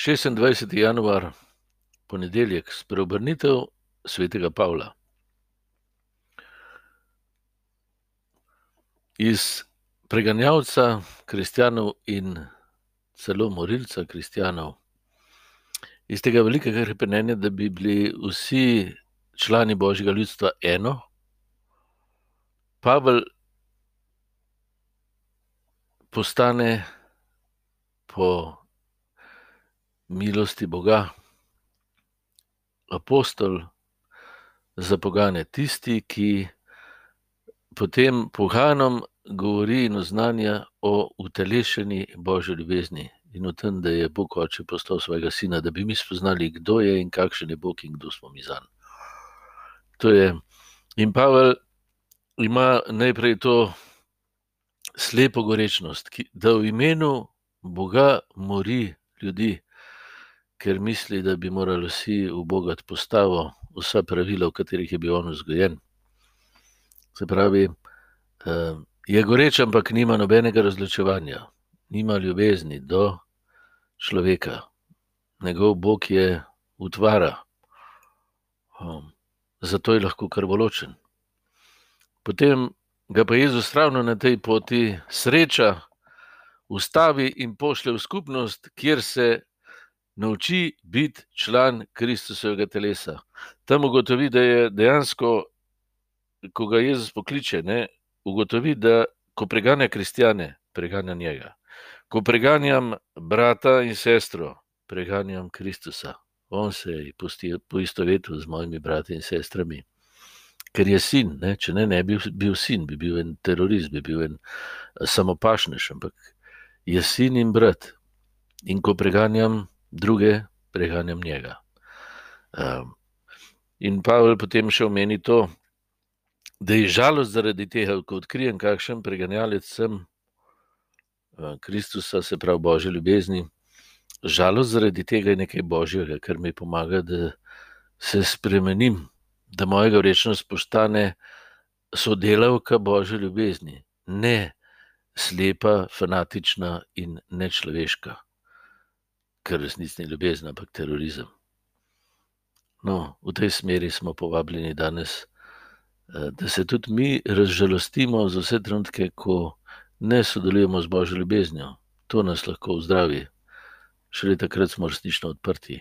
26. januar, ponedeljek, spreobrnitev svetega Pavla. Iz preganjalca kristjanov in celo morilca kristjanov, iz tega velikega hrepenenja, da bi bili vsi člani božjega ljudstva eno, Pavel postane po milosti Boga, apostol za pogane, tisti, ki potem poganom govori in oznanja o utelešeni božji ljubezni in o tem, da je Bog oče poslal svojega sina, da bi mi spoznali, kdo je in kakšen je Bog in kdo smo mi zanj. To je. In Pavel ima najprej to slepo gorečnost, da v imenu Boga mori ljudi ker misli, da bi morali vsi v Boga postavo, vsa pravila, v katerih je bil on vzgojen. Se pravi, eh, je goreč, ampak nima nobenega razločevanja, nima ljubezni do človeka. Njegov Bog je utvara, um, zato je lahko krvoločen. Potem ga pa Jezus ravno na tej poti sreča, ustavi in pošlje v skupnost, kjer se nauči biti član Kristusovega telesa. Tam ugotovi, da je dejansko, ko ga Jezus pokliče, ne, ugotovi, da ko preganja kristjane, preganja njega. Ko preganjam brata in sestro, preganjam Kristusa. On se je poistovetil z mojimi brati in sestrami. Ker je sin, ne? če ne, ne bi bil sin, bi bil en terorist, bi bil en samopašnež, ampak je sin in brat. In ko preganjam druge preganjam njega. Um, in Pavel potem še omeni to, da je žalost zaradi tega, ko odkrijem, kakšen preganjalec sem uh, Kristusa, se pravi Božje ljubezni. Žalost zaradi tega je nekaj božjega, kar mi pomaga, da se spremenim, da moja rečnost postane sodelavka božje ljubezni, ne slepa, fanatična in nečloveška kar resnici ni ljubezen, ampak terorizem. No, v tej smeri smo povabljeni danes, eh, da se tudi mi razžalostimo za vse trenutke, ko ne sodelujemo z božjo ljubeznijo. To nas lahko zdravi, šele takrat smo resnično odprti.